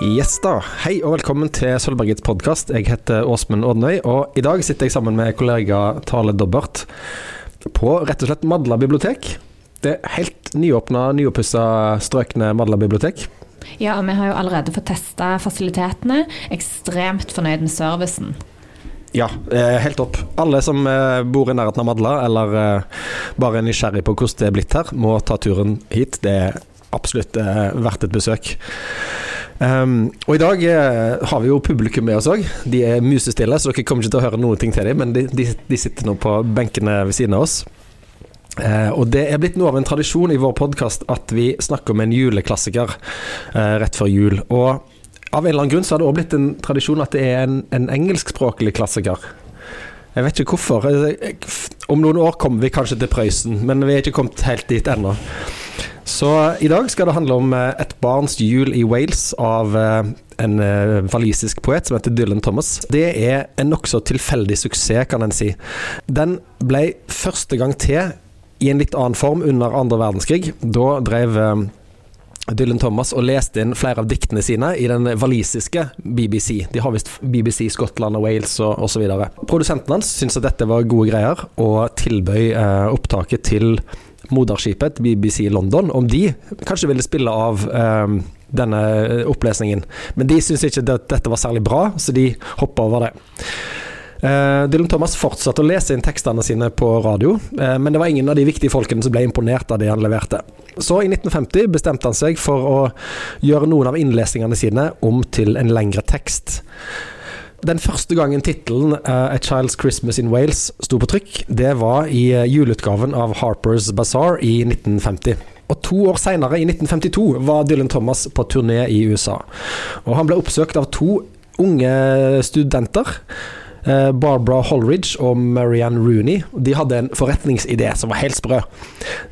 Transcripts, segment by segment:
Yes da, Hei og velkommen til Sølvbergets podkast. Jeg heter Åsmund Odnøy, og i dag sitter jeg sammen med kollega Tale Dobbert på rett og slett Madla bibliotek. Det er helt nyåpna, nyoppussa strøkne Madla bibliotek. Ja, og vi har jo allerede fått testa fasilitetene. Ekstremt fornøyd med servicen. Ja, eh, helt topp. Alle som eh, bor i nærheten av Madla, eller eh, bare er nysgjerrig på hvordan det er blitt her, må ta turen hit. Det er absolutt verdt et besøk. Um, og i dag har vi jo publikum med oss òg. De er musestille, så dere kommer ikke til å høre noen ting til dem, men de, de, de sitter nå på benkene ved siden av oss. Eh, og det er blitt noe av en tradisjon i vår podkast at vi snakker om en juleklassiker eh, rett før jul. Og av en eller annen grunn så har det òg blitt en tradisjon at det er en, en engelskspråklig klassiker. Jeg vet ikke hvorfor. Om noen år kommer vi kanskje til Prøysen, men vi er ikke kommet helt dit ennå. Så i dag skal det handle om eh, Et barns jul i Wales av eh, en eh, walisisk poet som heter Dylan Thomas. Det er en nokså tilfeldig suksess, kan en si. Den ble første gang til i en litt annen form under andre verdenskrig. Da drev Dylan Thomas og leste inn flere av diktene sine i den walisiske BBC. De har visst BBC Skottland og Wales og osv. Produsenten hans syntes at dette var gode greier, og tilbød eh, opptaket til moderskipet BBC London om de kanskje ville spille av um, denne opplesningen. Men de syntes ikke at dette var særlig bra, så de hoppa over det. Uh, Dylan Thomas fortsatte å lese inn tekstene sine på radio, uh, men det var ingen av de viktige folkene som ble imponert av det han leverte. Så i 1950 bestemte han seg for å gjøre noen av innlesningene sine om til en lengre tekst. Den første gangen tittelen uh, 'A Child's Christmas in Wales' sto på trykk, det var i juleutgaven av Harper's Bazaar i 1950. Og to år seinere, i 1952, var Dylan Thomas på turné i USA. Og han ble oppsøkt av to unge studenter Eh, Barbara Holridge og Marianne Rooney De hadde en forretningsidé som var helt sprø.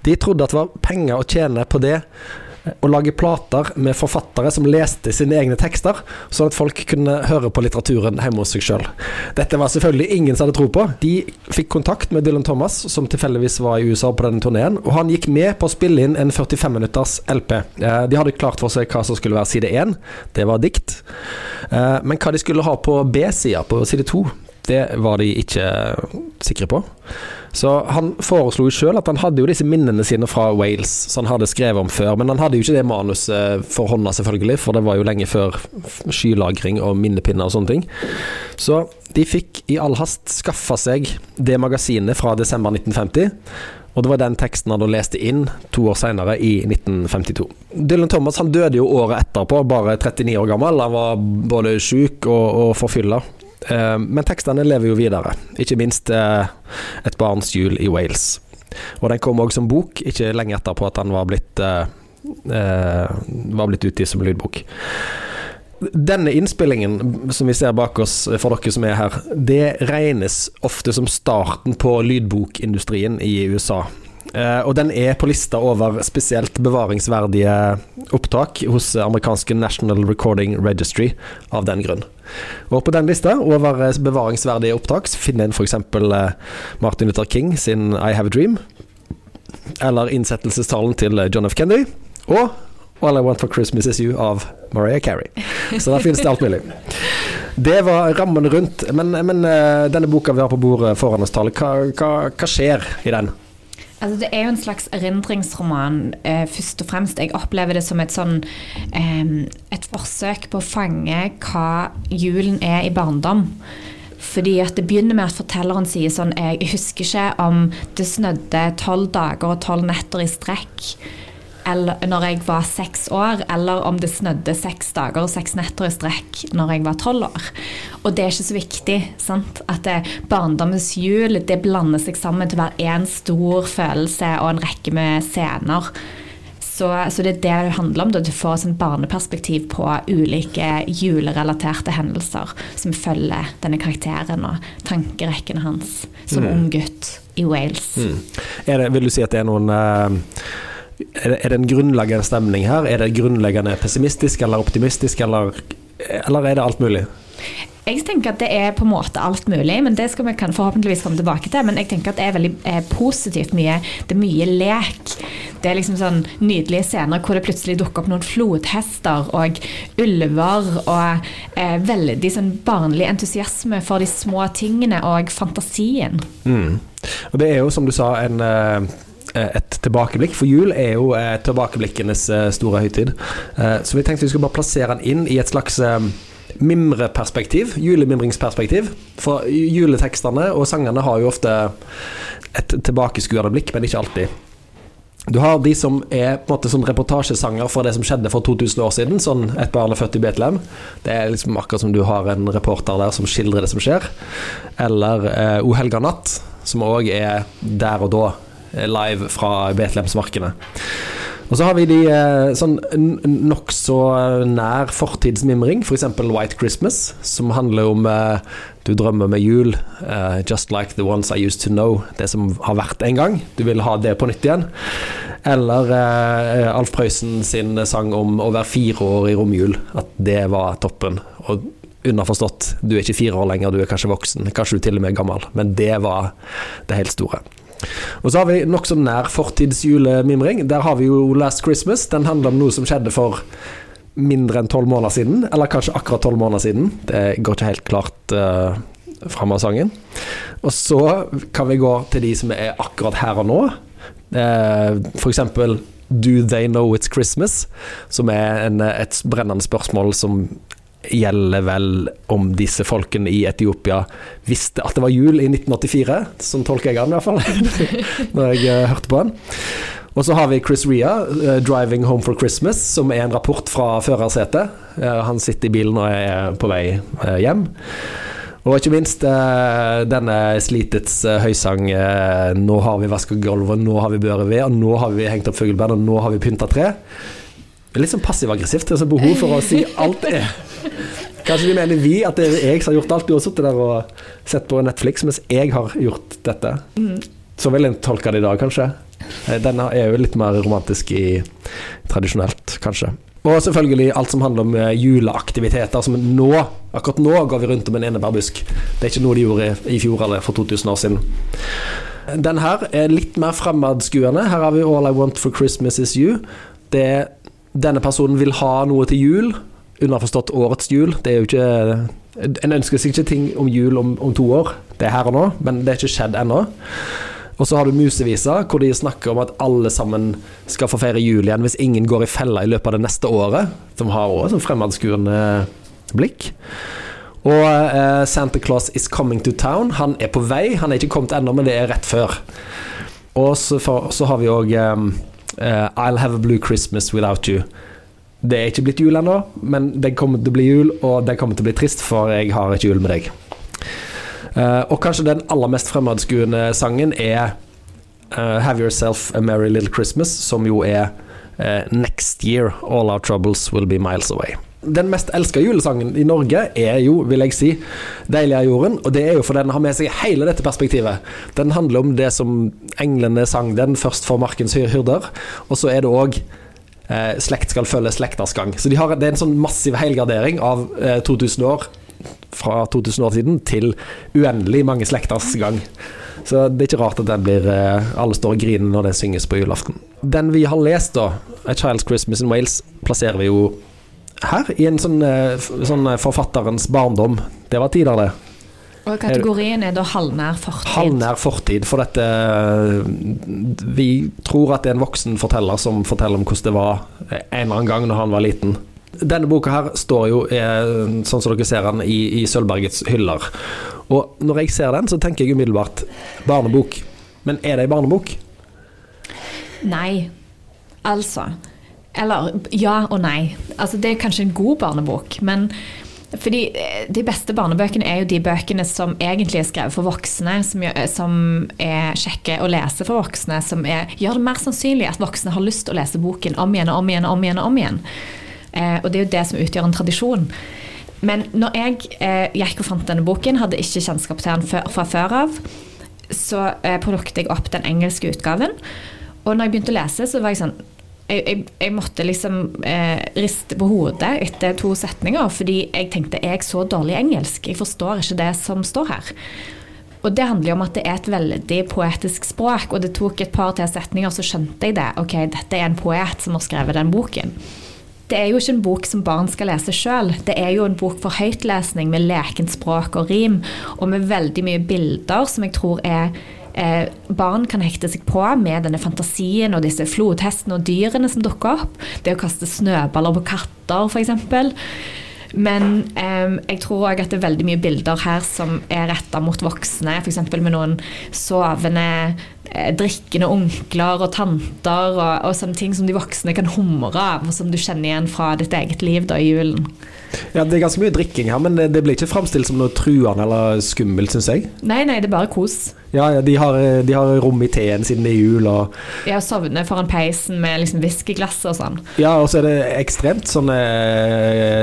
De trodde at det var penger å tjene på det eh, å lage plater med forfattere som leste sine egne tekster, sånn at folk kunne høre på litteraturen hjemme hos seg sjøl. Dette var selvfølgelig ingen som hadde tro på. De fikk kontakt med Dylan Thomas, som tilfeldigvis var i USA på denne turneen, og han gikk med på å spille inn en 45 minutters LP. Eh, de hadde klart for seg hva som skulle være side 1, det var dikt. Eh, men hva de skulle ha på B-sida, på side 2, det var de ikke sikre på. Så han foreslo jo sjøl at han hadde jo disse minnene sine fra Wales, som han hadde skrevet om før. Men han hadde jo ikke det manuset for hånda, selvfølgelig, for det var jo lenge før skylagring og minnepinner og sånne ting. Så de fikk i all hast skaffa seg det magasinet fra desember 1950. Og det var den teksten han da leste inn to år senere, i 1952. Dylan Thomas han døde jo året etterpå, bare 39 år gammel. Han var både sjuk og, og forfylla. Eh, men tekstene lever jo videre, ikke minst eh, 'Et barns jul i Wales'. Og den kom òg som bok, ikke lenge etterpå at den var blitt, eh, var blitt utgitt som lydbok. Denne innspillingen som vi ser bak oss for dere som er her, det regnes ofte som starten på lydbokindustrien i USA. Uh, og den er på lista over spesielt bevaringsverdige opptak hos amerikanske National Recording Registry av den grunn. Og på den lista over bevaringsverdige opptak finner en f.eks. Eh, Martin Luther King sin I Have a Dream. Eller innsettelsestalen til John F. Kennedy. Og All I Want for Christmas Is You av Mariah Carey. Så der finnes det alt mulig. Det var rammen rundt. Men, men denne boka vi har på bordet foran oss, Tale, hva, hva, hva, skjer i den? Altså, det er jo en slags erindringsroman, eh, først og fremst. Jeg opplever det som et sånn eh, Et forsøk på å fange hva julen er i barndom. Fordi at Det begynner med at fortelleren sier sånn Jeg husker ikke om det snødde tolv dager og tolv netter i strekk eller, når jeg var seks år, eller om det snødde seks dager og seks netter i strekk når jeg var tolv år. Og det er ikke så viktig. Sant? At det, barndommens jul det blander seg sammen til å være én stor følelse og en rekke med scener. Så, så, det er det det handler om. Da. Du får et barneperspektiv på ulike julerelaterte hendelser som følger denne karakteren og tankerekkene hans som mm. ung gutt i Wales. Mm. Det, vil du si at det er noen uh er det, en grunnleggende stemning her? Er det grunnleggende pessimistisk eller optimistisk, eller, eller er det alt mulig? Jeg tenker at det er på en måte alt mulig, men det skal vi forhåpentligvis komme tilbake til. Men jeg tenker at det er veldig eh, positivt mye. Det er mye lek. Det er liksom sånn nydelige scener hvor det plutselig dukker opp noen flodhester og ulver, og eh, veldig sånn barnlig entusiasme for de små tingene og fantasien. Mm. Og det er jo, som du sa, en eh, et tilbakeblikk, for jul er jo eh, tilbakeblikkenes eh, store høytid. Eh, så vi tenkte vi skulle bare plassere den inn i et slags mimreperspektiv, julemimringsperspektiv. For juletekstene og sangene har jo ofte et tilbakeskuende blikk, men ikke alltid. Du har de som er på en måte sånn reportasjesanger for det som skjedde for 2000 år siden. Sånn 'Et barn er født i Betlehem'. Det er liksom akkurat som du har en reporter der som skildrer det som skjer. Eller eh, 'O helga natt', som òg er der og da, live fra Betlehemsmarkene. Og så har vi de eh, sånn nokså nær fortidsmimring, f.eks. For White Christmas, som handler om du drømmer med jul, uh, just like the ones I used to know. Det som har vært en gang. Du vil ha det på nytt igjen. Eller uh, Alf Prøysen sin sang om å være fire år i romjul. At det var toppen. Og underforstått, du er ikke fire år lenger, du er kanskje voksen. Kanskje du til og med er gammel. Men det var det helt store. Og så har vi nokså nær fortidsjulemimring. Der har vi jo Last Christmas. Den handler om noe som skjedde for mindre enn tolv måneder siden. Eller kanskje akkurat tolv måneder siden. Det går ikke helt klart uh, fram av sangen. Og så kan vi gå til de som er akkurat her og nå. Uh, for eksempel Do They Know It's Christmas? Som er en, et brennende spørsmål som gjelder vel om disse folkene i Etiopia visste at det var jul i 1984. Sånn tolker jeg den i hvert fall, når jeg uh, hørte på den. Og så har vi Chris Ria, uh, 'Driving Home for Christmas', som er en rapport fra førersetet. Uh, han sitter i bilen og er på vei hjem. Og ikke minst denne Slitets høysang 'Nå har vi vaska gulvet, nå har vi børe ved, og nå har vi hengt opp fugleband, og nå har vi pynta tre'. Litt sånn passiv-aggressivt. Det er så behov for å si alt det. Kanskje de mener vi at det er jeg som har gjort alt. Du har sittet der og sett på Netflix mens jeg har gjort dette. Mm. Så vil en tolke det i dag, kanskje. Denne er jo litt mer romantisk i tradisjonelt, kanskje. Og selvfølgelig alt som handler om eh, juleaktiviteter. Som nå, akkurat nå går vi rundt om en enebærbusk. Det er ikke noe de gjorde i fjor eller for 2000 år siden. Den her er litt mer fremadskuende. Her har vi 'All I Want for Christmas Is You'. Det, denne personen vil ha noe til jul, underforstått årets jul. Det er jo ikke En ønsker seg ikke ting om jul om, om, to år. Det er her og nå, men det er ikke skjedd ennå. Og så har du Musevisa, hvor de snakker om at alle sammen skal få feire jul igjen hvis ingen går i fella i løpet av det neste året. Som har òg sånn fremadskuende blikk. Og eh, Santa Claus is coming to town. Han er på vei. Han er ikke kommet ennå, men det er rett før. Og så, for, så har vi òg um, uh, I'll have a blue Christmas without you. Det er ikke blitt jul ennå, men det kommer til å bli jul, og det kommer til å bli trist, for jeg har ikke jul med deg. Uh, og kanskje den aller mest fremadskuende sangen er uh, Have Yourself a Merry Little Christmas, som jo er uh, Next Year All Our Troubles Will Be Miles Away. Den mest elska julesangen i Norge er jo, vil jeg si, 'Deilig er jorden'. Og det er jo fordi den har med seg hele dette perspektivet. Den handler om det som englene sang den først for markens hyrder, og så er det òg eh, slekt skal følge slekters gang. Så de har, det er en sånn massiv helgardering av eh, 2000 år fra 2000 år siden til uendelig mange slekters gang. Så det er ikke rart at den blir eh, alle står og griner når den synges på julaften. Den vi har lest, da, 'A Child's Christmas in Wales', plasserer vi jo her, i en sånn, eh, sånn forfatterens barndom. Det var tider, det. Og kategorien er da halvnær fortid? Halvnær fortid. For dette Vi tror at det er en voksen forteller som forteller om hvordan det var en eller annen gang når han var liten. Denne boka her står jo, sånn som dere ser den, i, i Sølvbergets hyller. Og når jeg ser den, så tenker jeg umiddelbart barnebok. Men er det ei barnebok? Nei. Altså. Eller ja og nei. Altså, det er kanskje en god barnebok, men fordi eh, De beste barnebøkene er jo de bøkene som egentlig er skrevet for voksne, som, gjør, som er kjekke å lese for voksne, som er, gjør det mer sannsynlig at voksne har lyst til å lese boken om igjen og om igjen og om igjen. og om igjen. Eh, og det er jo det som utgjør en tradisjon. Men når jeg eh, gikk og fant denne boken, hadde ikke kjennskap til den fra før av, så eh, plukket jeg opp den engelske utgaven. Og når jeg begynte å lese, så var jeg sånn jeg, jeg, jeg, måtte liksom eh, riste på hodet etter to setninger, fordi jeg tenkte er jeg så dårlig engelsk. Jeg forstår ikke det som står her. Og det handler jo om at det er et veldig poetisk språk, og det tok et par til setninger, så skjønte jeg det. Ok, dette er en poet som har skrevet den boken. Det er jo ikke en bok som barn skal lese sjøl. Det er jo en bok for høytlesning med lekent språk og rim, og med veldig mye bilder som jeg tror er eh, barn kan hekte seg på med denne fantasien og disse flodhestene og dyrene som dukker opp. Det å kaste snøballer på katter, f.eks. Men eh, jeg tror òg at det er veldig mye bilder her som er retta mot voksne, f.eks. med noen sovende eh, drikkende onkler og tanter og, og, sånne ting som de voksne kan humre av, og som du kjenner igjen fra ditt eget liv da i julen. Ja, Det er ganske mye drikking her, men det blir ikke framstilt som noe truende eller skummelt, syns jeg. Nei, nei, det er bare kos. Ja, ja de, har, de, har, rom i teen siden det er jul. Og ja, sovne foran peisen med liksom whiskyglass og sånn. Ja, og så er det ekstremt sånne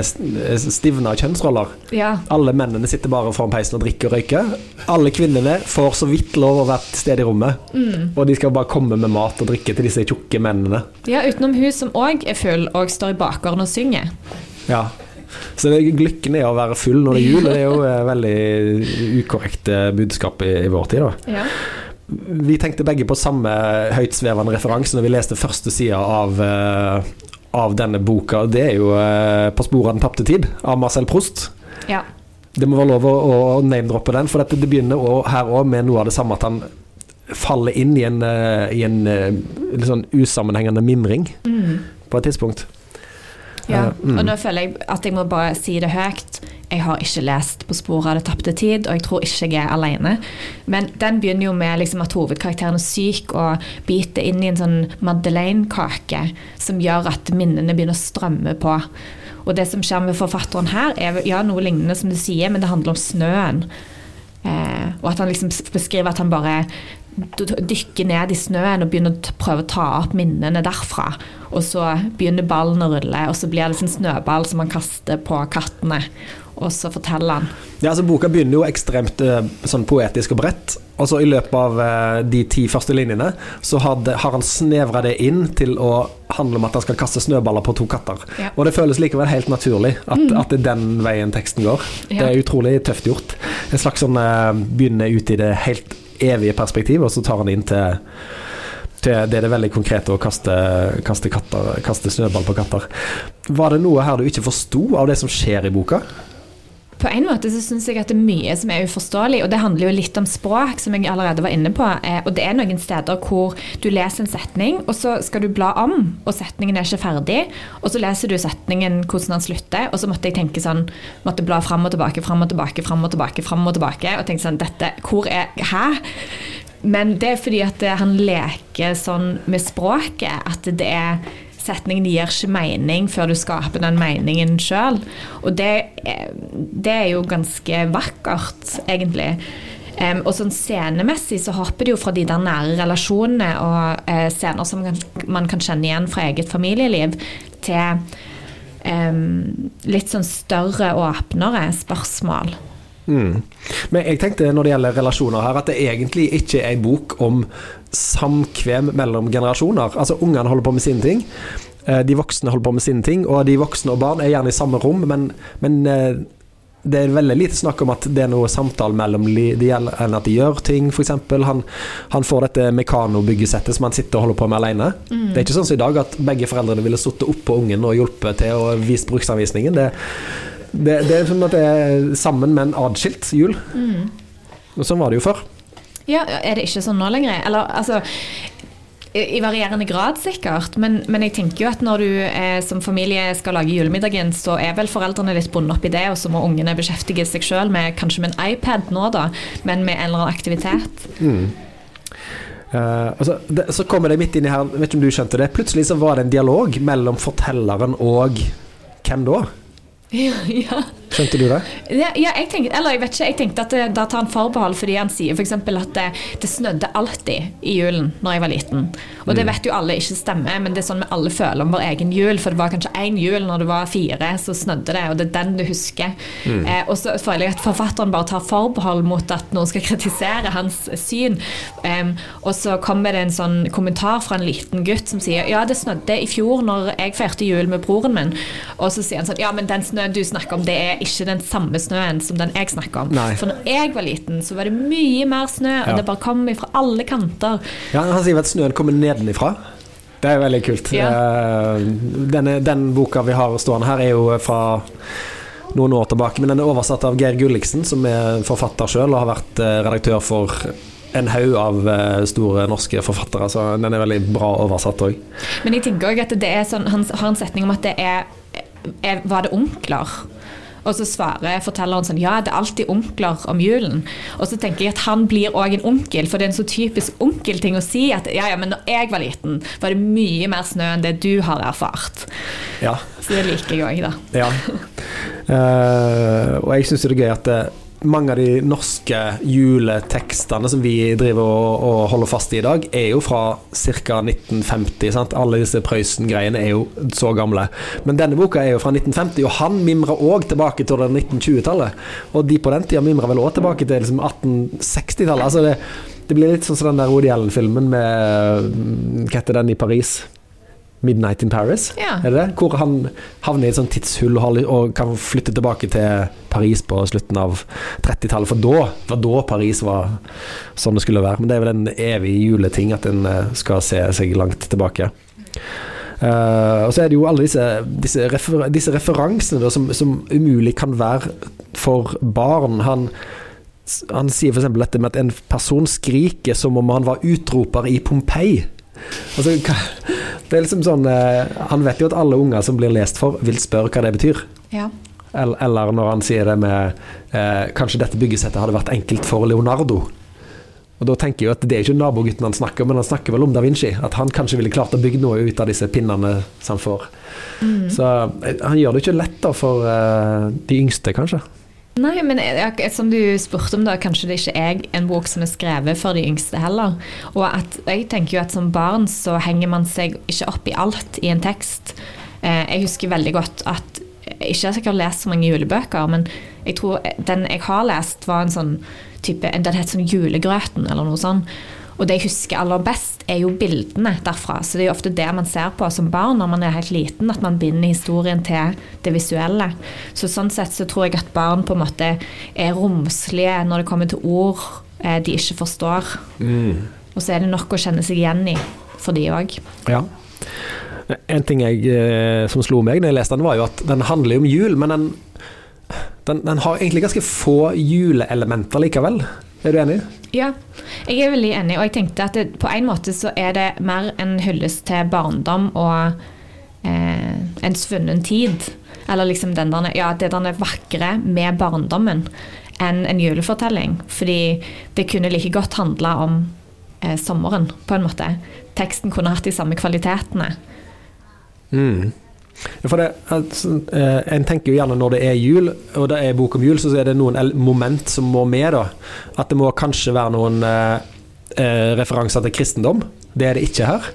eh, stivna kjønnsroller. Ja. Alle mennene sitter bare foran peisen og drikker og røyker. Alle kvinnene får så vidt lov å være til stede i rommet. Mm. Og de skal bare komme med mat og drikke til disse tjukke mennene. Ja, utenom hun som òg er full og står i bakgården og synger. Ja, så det, lykken er å være full når det er jul. Det er jo et eh, veldig ukorrekt eh, budskap i, i vår tid. Da. Ja. Vi tenkte begge på samme høytsvevende referanse når vi leste første sida av, uh, av denne boka. Det er jo 'På sporet av den tapte tid' av Marcel Proust. Ja. Det må være lov å, å name-droppe den, for dette, det begynner å, her òg med noe av det samme at han faller inn i en, i en litt sånn usammenhengende mimring mm. på et tidspunkt. Ja, mm. og nå føler jeg at jeg må bare si det høyt. Jeg har ikke lest 'På sporet av det tapte tid', og jeg tror ikke jeg er alene. Men den begynner jo med liksom at hovedkarakteren er syk og biter inn i en sånn Madeleine-kake som gjør at minnene begynner å strømme på. Og det som skjer med forfatteren her, er ja, noe lignende som du sier, men det handler om snøen. Eh, og at han liksom beskriver at han bare dykker ned i snøen og begynner å prøve å ta opp minnene derfra. Og så begynner ballen å rulle, og så blir det en snøball som han kaster på kattene. Og så forteller han. Ja, altså Boka begynner jo ekstremt uh, sånn poetisk og bredt. Og så i løpet av uh, de ti første linjene så had, har han snevra det inn til å handle om at han skal kaste snøballer på to katter. Ja. Og det føles likevel helt naturlig at, mm. at, det er den veien teksten går. Ja. Det er utrolig tøft gjort. En slags sånn uh, begynner ut i det helt evige perspektiv, og så tar han inn til, til det er det veldig konkrete å kaste, kaste, katter, kaste snøball på katter. Var det noe her du ikke forsto av det som skjer i boka? På en måte så syns jeg at det er mye som er uforståelig, og det handler jo litt om språk, som jeg allerede var inne på. Eh, og det er noen steder hvor du leser en setning, og så skal du bla om, og setningen er ikke ferdig. Og så leser du setningen hvordan den slutter, og så måtte jeg tenke sånn Måtte bla fram og tilbake, fram og tilbake, fram og tilbake, fram og tilbake. Og tenke sånn Dette Hvor er Hæ? Men det er fordi at han leker sånn med språket at det er setningen gir ikke mening før du skaper den meningen sjøl. Og det, det, er jo ganske vakkert, egentlig. Um, og sånn scenemessig så hopper det jo fra de der nære relasjonene og uh, scener som man, man kan kjenne igjen fra eget familieliv, til um, litt sånn større, og åpnere spørsmål. Mm. Men jeg tenkte når det gjelder relasjoner her, at det egentlig ikke er en bok om samkvem mellom generasjoner. Altså Ungene holder på med sine ting, eh, de voksne holder på med sine ting, og de voksne og barn er gjerne i samme rom, men, men eh, det er veldig lite snakk om at det er noe samtale mellom de enn at de gjør ting, f.eks. Han, han får dette Mekano-byggesettet som han sitter og holder på med alene. Mm. Det er ikke sånn som i dag at begge foreldrene ville sittet oppå ungen og hjulpet til å vise bruksanvisningen. Det, det, det er som at det er sammen, men adskilt jul. Mm. Og sånn var det jo før. Ja, er det ikke sånn nå lenger? Eller altså i varierende grad, sikkert. Men, men, jeg tenker jo at når du eh, som familie skal lage julemiddagen, så er vel foreldrene litt bundet opp i det, og så må ungene beskjeftige seg sjøl med kanskje med en iPad nå, da, men med en eller annen aktivitet. Mm. Uh, altså, det, så kommer det midt inni her, vet ikke om du skjønte det, plutselig så var det en dialog mellom fortelleren og hvem da? Ja, ja. Skjønte du det? Ja, ja, jeg tenkte, eller jeg vet ikke, jeg tenkte at da tar han forbehold fordi han sier f.eks. at det, det, snødde alltid i julen når jeg var liten. Og det mm. vet jo alle ikke stemmer, men det er sånn vi alle føler om vår egen jul. For det var kanskje én jul når du var fire, så snødde det, og det er den du husker. Mm. Eh, og så føler jeg at forfatteren bare tar forbehold mot at noen skal kritisere hans syn. Um, og så kommer det en sånn kommentar fra en liten gutt som sier ja, det snødde i fjor når jeg feirte jul med broren min. Og så sier han sånn ja, men den snøen du snakker om, det er ikke den samme snøen som den jeg snakker om. Nei. For når jeg var liten, så var det mye mer snø, og Ja. det bare kom fra alle kanter. Ja, han sier at snøen kommer nedenifra. Det er veldig kult. Ja. Eh, Denne, den boka vi har stående her, er jo fra noen år tilbake, men den er oversatt av Geir Gulliksen, som er forfatter sjøl og har vært eh, redaktør for en haug av eh, store norske forfattere, så den er veldig bra oversatt òg. Men jeg tenker også at det er sånn, han har en setning om at det er, er Var det onkler? Og så svarer fortelleren sånn Ja, det er alltid onkler om julen. Og så tenker jeg at han blir òg en onkel, for det er en så typisk onkelting å si at ja, ja, men når jeg var liten, var det mye mer snø enn det du har erfart. Ja. Så det liker jeg òg, da. Ja. Uh, og jeg syns det er gøy at det, mange av de norske juletekstene som vi driver og, og holder fast i i dag, er jo fra ca. 1950. Sant? Alle disse Prøysen-greiene er jo så gamle. Men denne boka er jo fra 1950, og han mimrer òg tilbake til 1920-tallet. Og de på den tida mimrer vel òg tilbake til liksom 1860-tallet. Altså det, det blir litt sånn som den der Woody Allen-filmen med Hva heter den i Paris? 'Midnight in Paris'? Ja. Er det det? Hvor han havner i et sånt tidshull og, kan flytte tilbake til Paris på slutten av 30-tallet. For da var da Paris var sånn det skulle være. Men det er vel en evig juleting at en eh, skal se seg langt tilbake. Uh, og så er det jo alle disse, disse, refer disse referansene da, som, som umulig kan være for barn. Han, han sier f.eks. dette med at en person skriker som om han var utroper i Pompeii. Altså, hva, det er liksom sånn eh, Han vet jo at alle unger som blir lest for, vil spørre hva det betyr. Ja. Eller, når han sier det med eh, Kanskje dette byggesettet hadde vært enkelt for Leonardo. Og da tenker jeg jo at Det er ikke nabogutten han snakker om, men han snakker vel om da Vinci. At han kanskje ville klart å bygge noe ut av disse pinnene som han får. Så eh, han gjør det ikke lett da for eh, de yngste, kanskje. Nei, men som du spurte om, da, kanskje det ikke er en bok som er skrevet for de yngste heller. Og at, jeg tenker jo at som barn så henger man seg ikke opp i alt i en tekst. Eh, jeg husker veldig godt at ikke at jeg har lest så mange julebøker, men jeg tror den jeg har lest, var en sånn type Den het sånn Julegrøten, eller noe sånt. Og det jeg husker aller best, er jo bildene derfra. Så det er jo ofte det man ser på som barn når man er helt liten, at man binder historien til det visuelle. Så sånn sett så tror jeg at barn på en måte er romslige når det kommer til ord eh, de ikke forstår. Og så er det nok å kjenne seg igjen i for de òg. Ja. En ting jeg, eh, som slo meg da jeg leste den, var jo at den handler jo om jul, men den, den, den har egentlig ganske få juleelementer likevel. Er du enig? Ja, jeg er veldig enig, og jeg tenkte at det, på en måte så er det mer en hyllest til barndom og eh, en svunnen tid. Eller liksom den der, ja, det der vakre med barndommen enn en julefortelling. Fordi det kunne like godt handla om eh, sommeren, på en måte. Teksten kunne hatt de samme kvalitetene. Mm. For det, eh, en tenker jo gjerne når det er jul, og det er bok om jul, så er det noen moment som må med. da. At det må kanskje være noen eh, eh, referanser til kristendom. Det er det ikke her.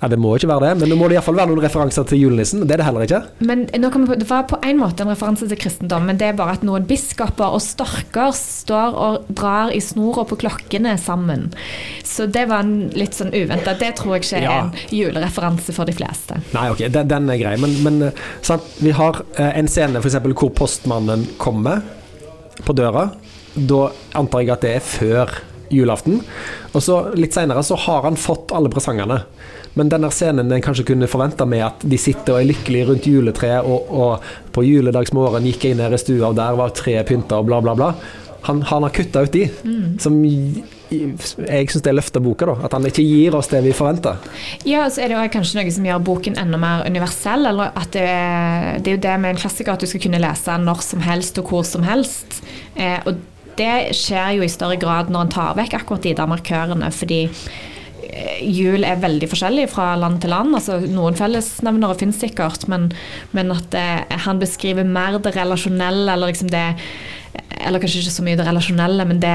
Ja, Det må ikke være det, men nå må det iallfall være noen referanser til julenissen. Det er det heller ikke. Men på, Det var på en måte en referanse til kristendom, men det er bare at noen biskoper og storker står og drar i snora på klokkene sammen. Så det var en litt sånn uventa. Det tror jeg ikke er Ja. en julereferanse for de fleste. Nei, ok, den, den er grei, men, men eh, sant? vi har eh, en scene eksempel, hvor postmannen kommer på døra. Da antar jeg at det er før julaften. Og så litt seinere så har han fått alle presangene. Men denne scenen en kanskje kunne forvente med at de sitter og er lykkelige rundt juletreet, og, og på juledagsmorgen gikk jeg ned i stua, og der var treet pynta, og bla, bla, bla. Han, han har kutta ut de, som i- i- jeg syns det løfter boka. da At han ikke gir oss det vi forventer. Ja, så er det jo kanskje noe som gjør boken enda mer universell. eller at Det, det er jo det med en klassiker at du skal kunne lese den når som helst og hvor som helst. Eh, og det skjer jo i større grad når en tar vekk akkurat de der markørene. fordi jul er veldig forskjellig fra land til land. altså Noen fellesnevnere finnes sikkert, men, men at det, han beskriver mer det relasjonelle, eller liksom det eller kanskje ikke så mye det relasjonelle, men det,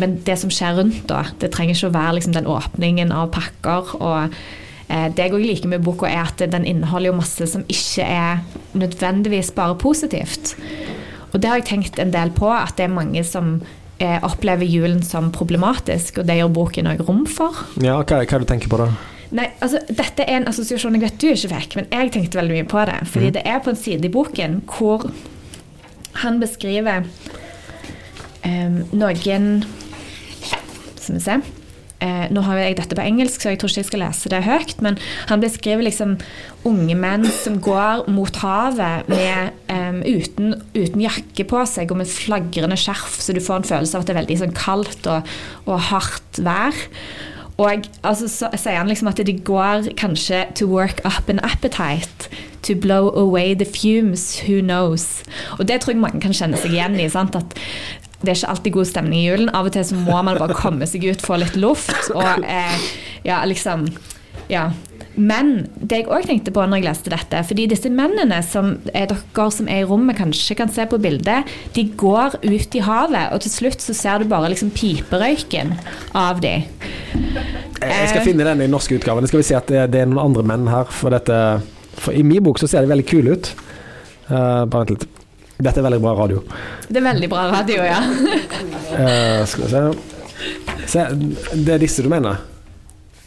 men det som skjer rundt. da. Det trenger ikke å være liksom, den åpningen av pakker. og eh, Det jeg òg liker med boka, er at den inneholder jo masse som ikke er nødvendigvis bare positivt. Og det har jeg tenkt en del på, at det er mange som eh, opplever julen som problematisk, og det gjør boken òg rom for. Ja, hva, hva du tenker på da? Nei, altså Dette er en assosiasjon jeg vet du ikke fikk, men jeg tenkte veldig mye på det. Fordi det er på en side i boken hvor han beskriver em, noen Skal vi se. Eh, nå har jeg dette på engelsk, så jeg tror ikke jeg skal lese det høyt. Men han beskriver liksom unge menn som går mot havet med, eh, uten, uten jakke på seg og med flagrende skjerf, så du får en følelse av at det er veldig sånn kaldt og, og hardt vær. Og altså, så sier han liksom at de går kanskje to work up an appetite. To blow away the fumes, who knows. Og det tror jeg mange kan kjenne seg igjen i. sant? At det er ikke alltid god stemning i julen. Av og til så må man bare komme seg ut, få litt luft. Og eh, ja, liksom Ja. Men det jeg òg tenkte på når jeg leste dette, fordi disse mennene som er dere som er i rommet kanskje kan se på bildet, de går ut i havet, og til slutt så ser du bare liksom piperøyken av dem. Jeg skal finne den i norske utgaven. Skal vi se at det er noen andre menn her. For, dette, for I min bok så ser de veldig kule ut. Uh, bare vent litt. Dette er veldig bra radio. Det er veldig bra radio, ja. uh, skal vi se. se Det er disse du mener?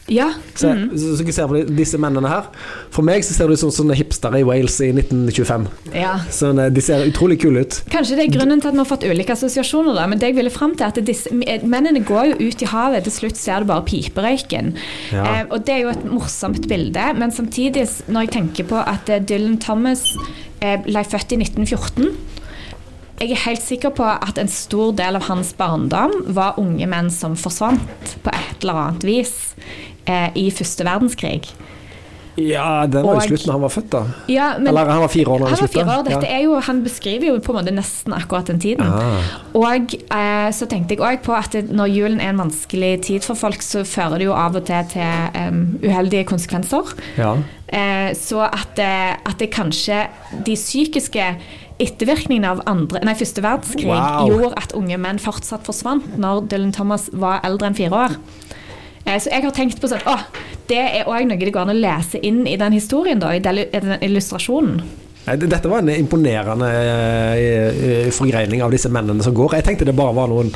Ja. Se, mhm. så, så, ser på disse mennene her. For meg så ser de ut som sånne hipstere i Wales i 1925. ja. Sånn, eh, de ser utrolig kule ut. Kanskje det er grunnen til at vi har fått ulike assosiasjoner, da. Men det jeg ville fram til, er at disse, mennene går jo ut i havet, til slutt ser du bare piperøyken. Ja. Eh, og det er jo et morsomt bilde, men samtidig, når jeg tenker på at eh, Dylan Thomas eh, ble født i 1914 jeg er helt sikker på at en stor del av hans barndom var unge menn som forsvant på et eller annet vis eh, i første verdenskrig. Ja, den var jo Og- slutt da han var født, da. Ja, men Eller han var fire år da han han var slutta. fire år. Dette er jo, han beskriver jo på en måte nesten akkurat den tiden. Ah. Og eh, så tenkte jeg òg på at når julen er en vanskelig tid for folk, så fører det jo av og til til um, uheldige konsekvenser. Ja. Eh, så at, eh, at det kanskje de psykiske ettervirkningene av andre, nei, første verdenskrig Wow. gjorde at unge menn fortsatt forsvant når Dylan Thomas var eldre enn fire år. Eh, Så jeg har tenkt på sånn Å, det er òg noe det går an å lese inn i den historien, da, i den illustrasjonen. Dette var en imponerende eh, eh, forgreining av disse mennene som går. Jeg tenkte det bare var noen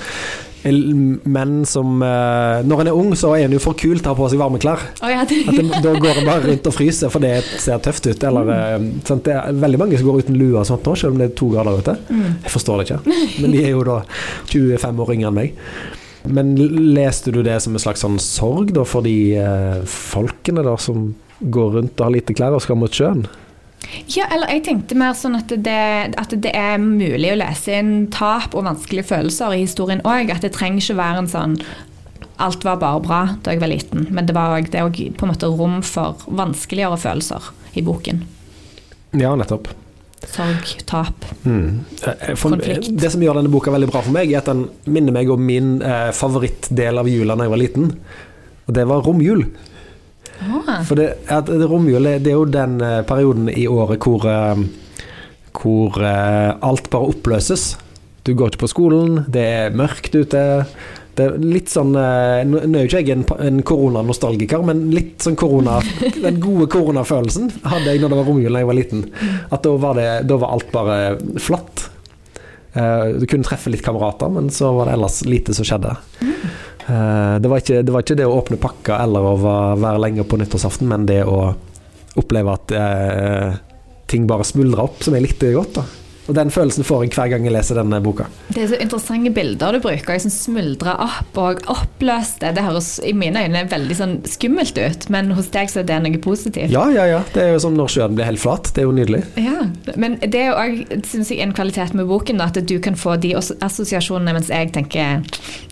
menn som Når en er ung, så er en jo for kul til å ha på seg varme klær. Oh, ja, en, da går en bare rundt og fryser, for det ser tøft ut. Eller, mm. Det er veldig mange som går uten lue og sånt nå, selv om det er to grader ute. Jeg forstår det ikke. Men de er jo da 25 år yngre enn meg. Men leste du det som en slags sånn sorg da, for de eh, folkene da, som går rundt og har lite klær og skal mot sjøen? Ja, eller jeg tenkte mer sånn at det, at det er mulig å lese inn tap og vanskelige følelser i historien òg. At det trenger ikke være en sånn Alt var bare bra da jeg var liten. Men det, var, også- òg på en måte rom for vanskeligere følelser i boken. Ja, nettopp. Sorg, tap. Mm. Eh, For, Konflikt. det som gjør denne boka veldig bra for meg, er at den minner meg om min eh, favorittdel av jula da jeg var liten. Og det var romjul. Ah, For det, at det romjul det er jo den eh, perioden i året hvor, eh, hvor eh, alt bare oppløses. Du går ikke på skolen, det er mørkt ute. Det er litt sånn eh, Nå er jo ikke jeg en, en koronanostalgiker, men litt sånn korona Den gode koronafølelsen hadde jeg når det var romjul da jeg var liten. At da var, det, da var alt bare flatt. Eh, Du kunne treffe litt kamerater, men så var det ellers lite som skjedde. Eh, Det var ikke det, var ikke det å åpne pakka eller å være lenger på nyttårsaften, men det å oppleve at ting bare smuldrer opp, som jeg likte godt. da Og den følelsen får jeg hver gang jeg leser denne boka. det er så interessante bilder du bruker. Jeg smuldrer opp og oppløste. Det høres i mine øyne veldig sånn skummelt ut, men hos deg så er det noe positivt. Ja, ja, ja. Det er jo som når sjøen blir helt flat. Det er jo nydelig. Ja, men det er jo òg syns jeg, en kvalitet med boken, da, at du kan få de assosiasjonene mens jeg tenker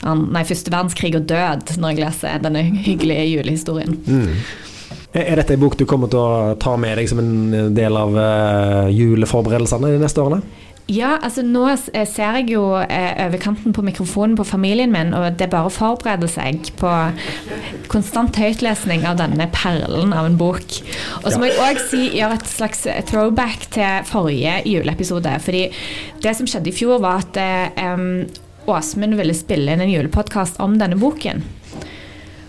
nei, første verdenskrig og død når jeg leser denne hyggelige julehistorien. Er er dette en bok du kommer til å ta med deg som en del av eh, juleforberedelsene de neste årene? Ja, altså nå eh, ser jeg jo eh, over kanten på mikrofonen på familien min, og det er bare å forberede seg på konstant høytlesning av denne perlen av en bok. Og så må jeg òg si, gjøre et slags throwback til forrige juleepisode. fordi det som skjedde i fjor, var at um, Åsmund ville spille inn en julepodkast om denne boken.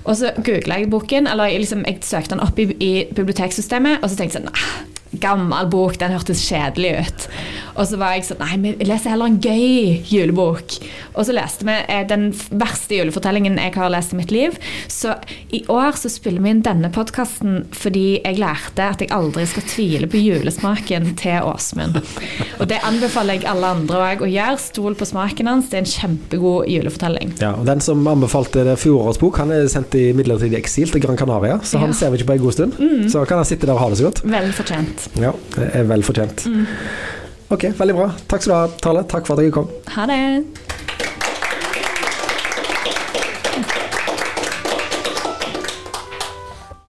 Og så googla jeg boken, eller jeg liksom, jeg søkte den opp i, i biblioteksystemet, og så tenkte jeg sånn Nei, gammel bok, den hørtes kjedelig ut. Og så var jeg sånn Nei, vi leser heller en gøy julebok. Og så leste vi eh, den verste julefortellingen jeg har lest i mitt liv. Så i år så spiller vi inn denne podkasten fordi jeg lærte at jeg aldri skal tvile på julesmaken til Åsmund. Og det anbefaler jeg alle andre òg å gjøre. Stol på smaken hans. Det er en kjempegod julefortelling. Ja, og Den som anbefalte det fjorårets bok, han er sendt i midlertidig eksil til Gran Canaria, så han Ja. ser vi ikke på en god stund. Så kan han sitte der og ha det så godt. Vel fortjent. Ja, det er vel fortjent. Ok, veldig bra. Takk skal du ha, Tale. Takk for at jeg kom. Ha det.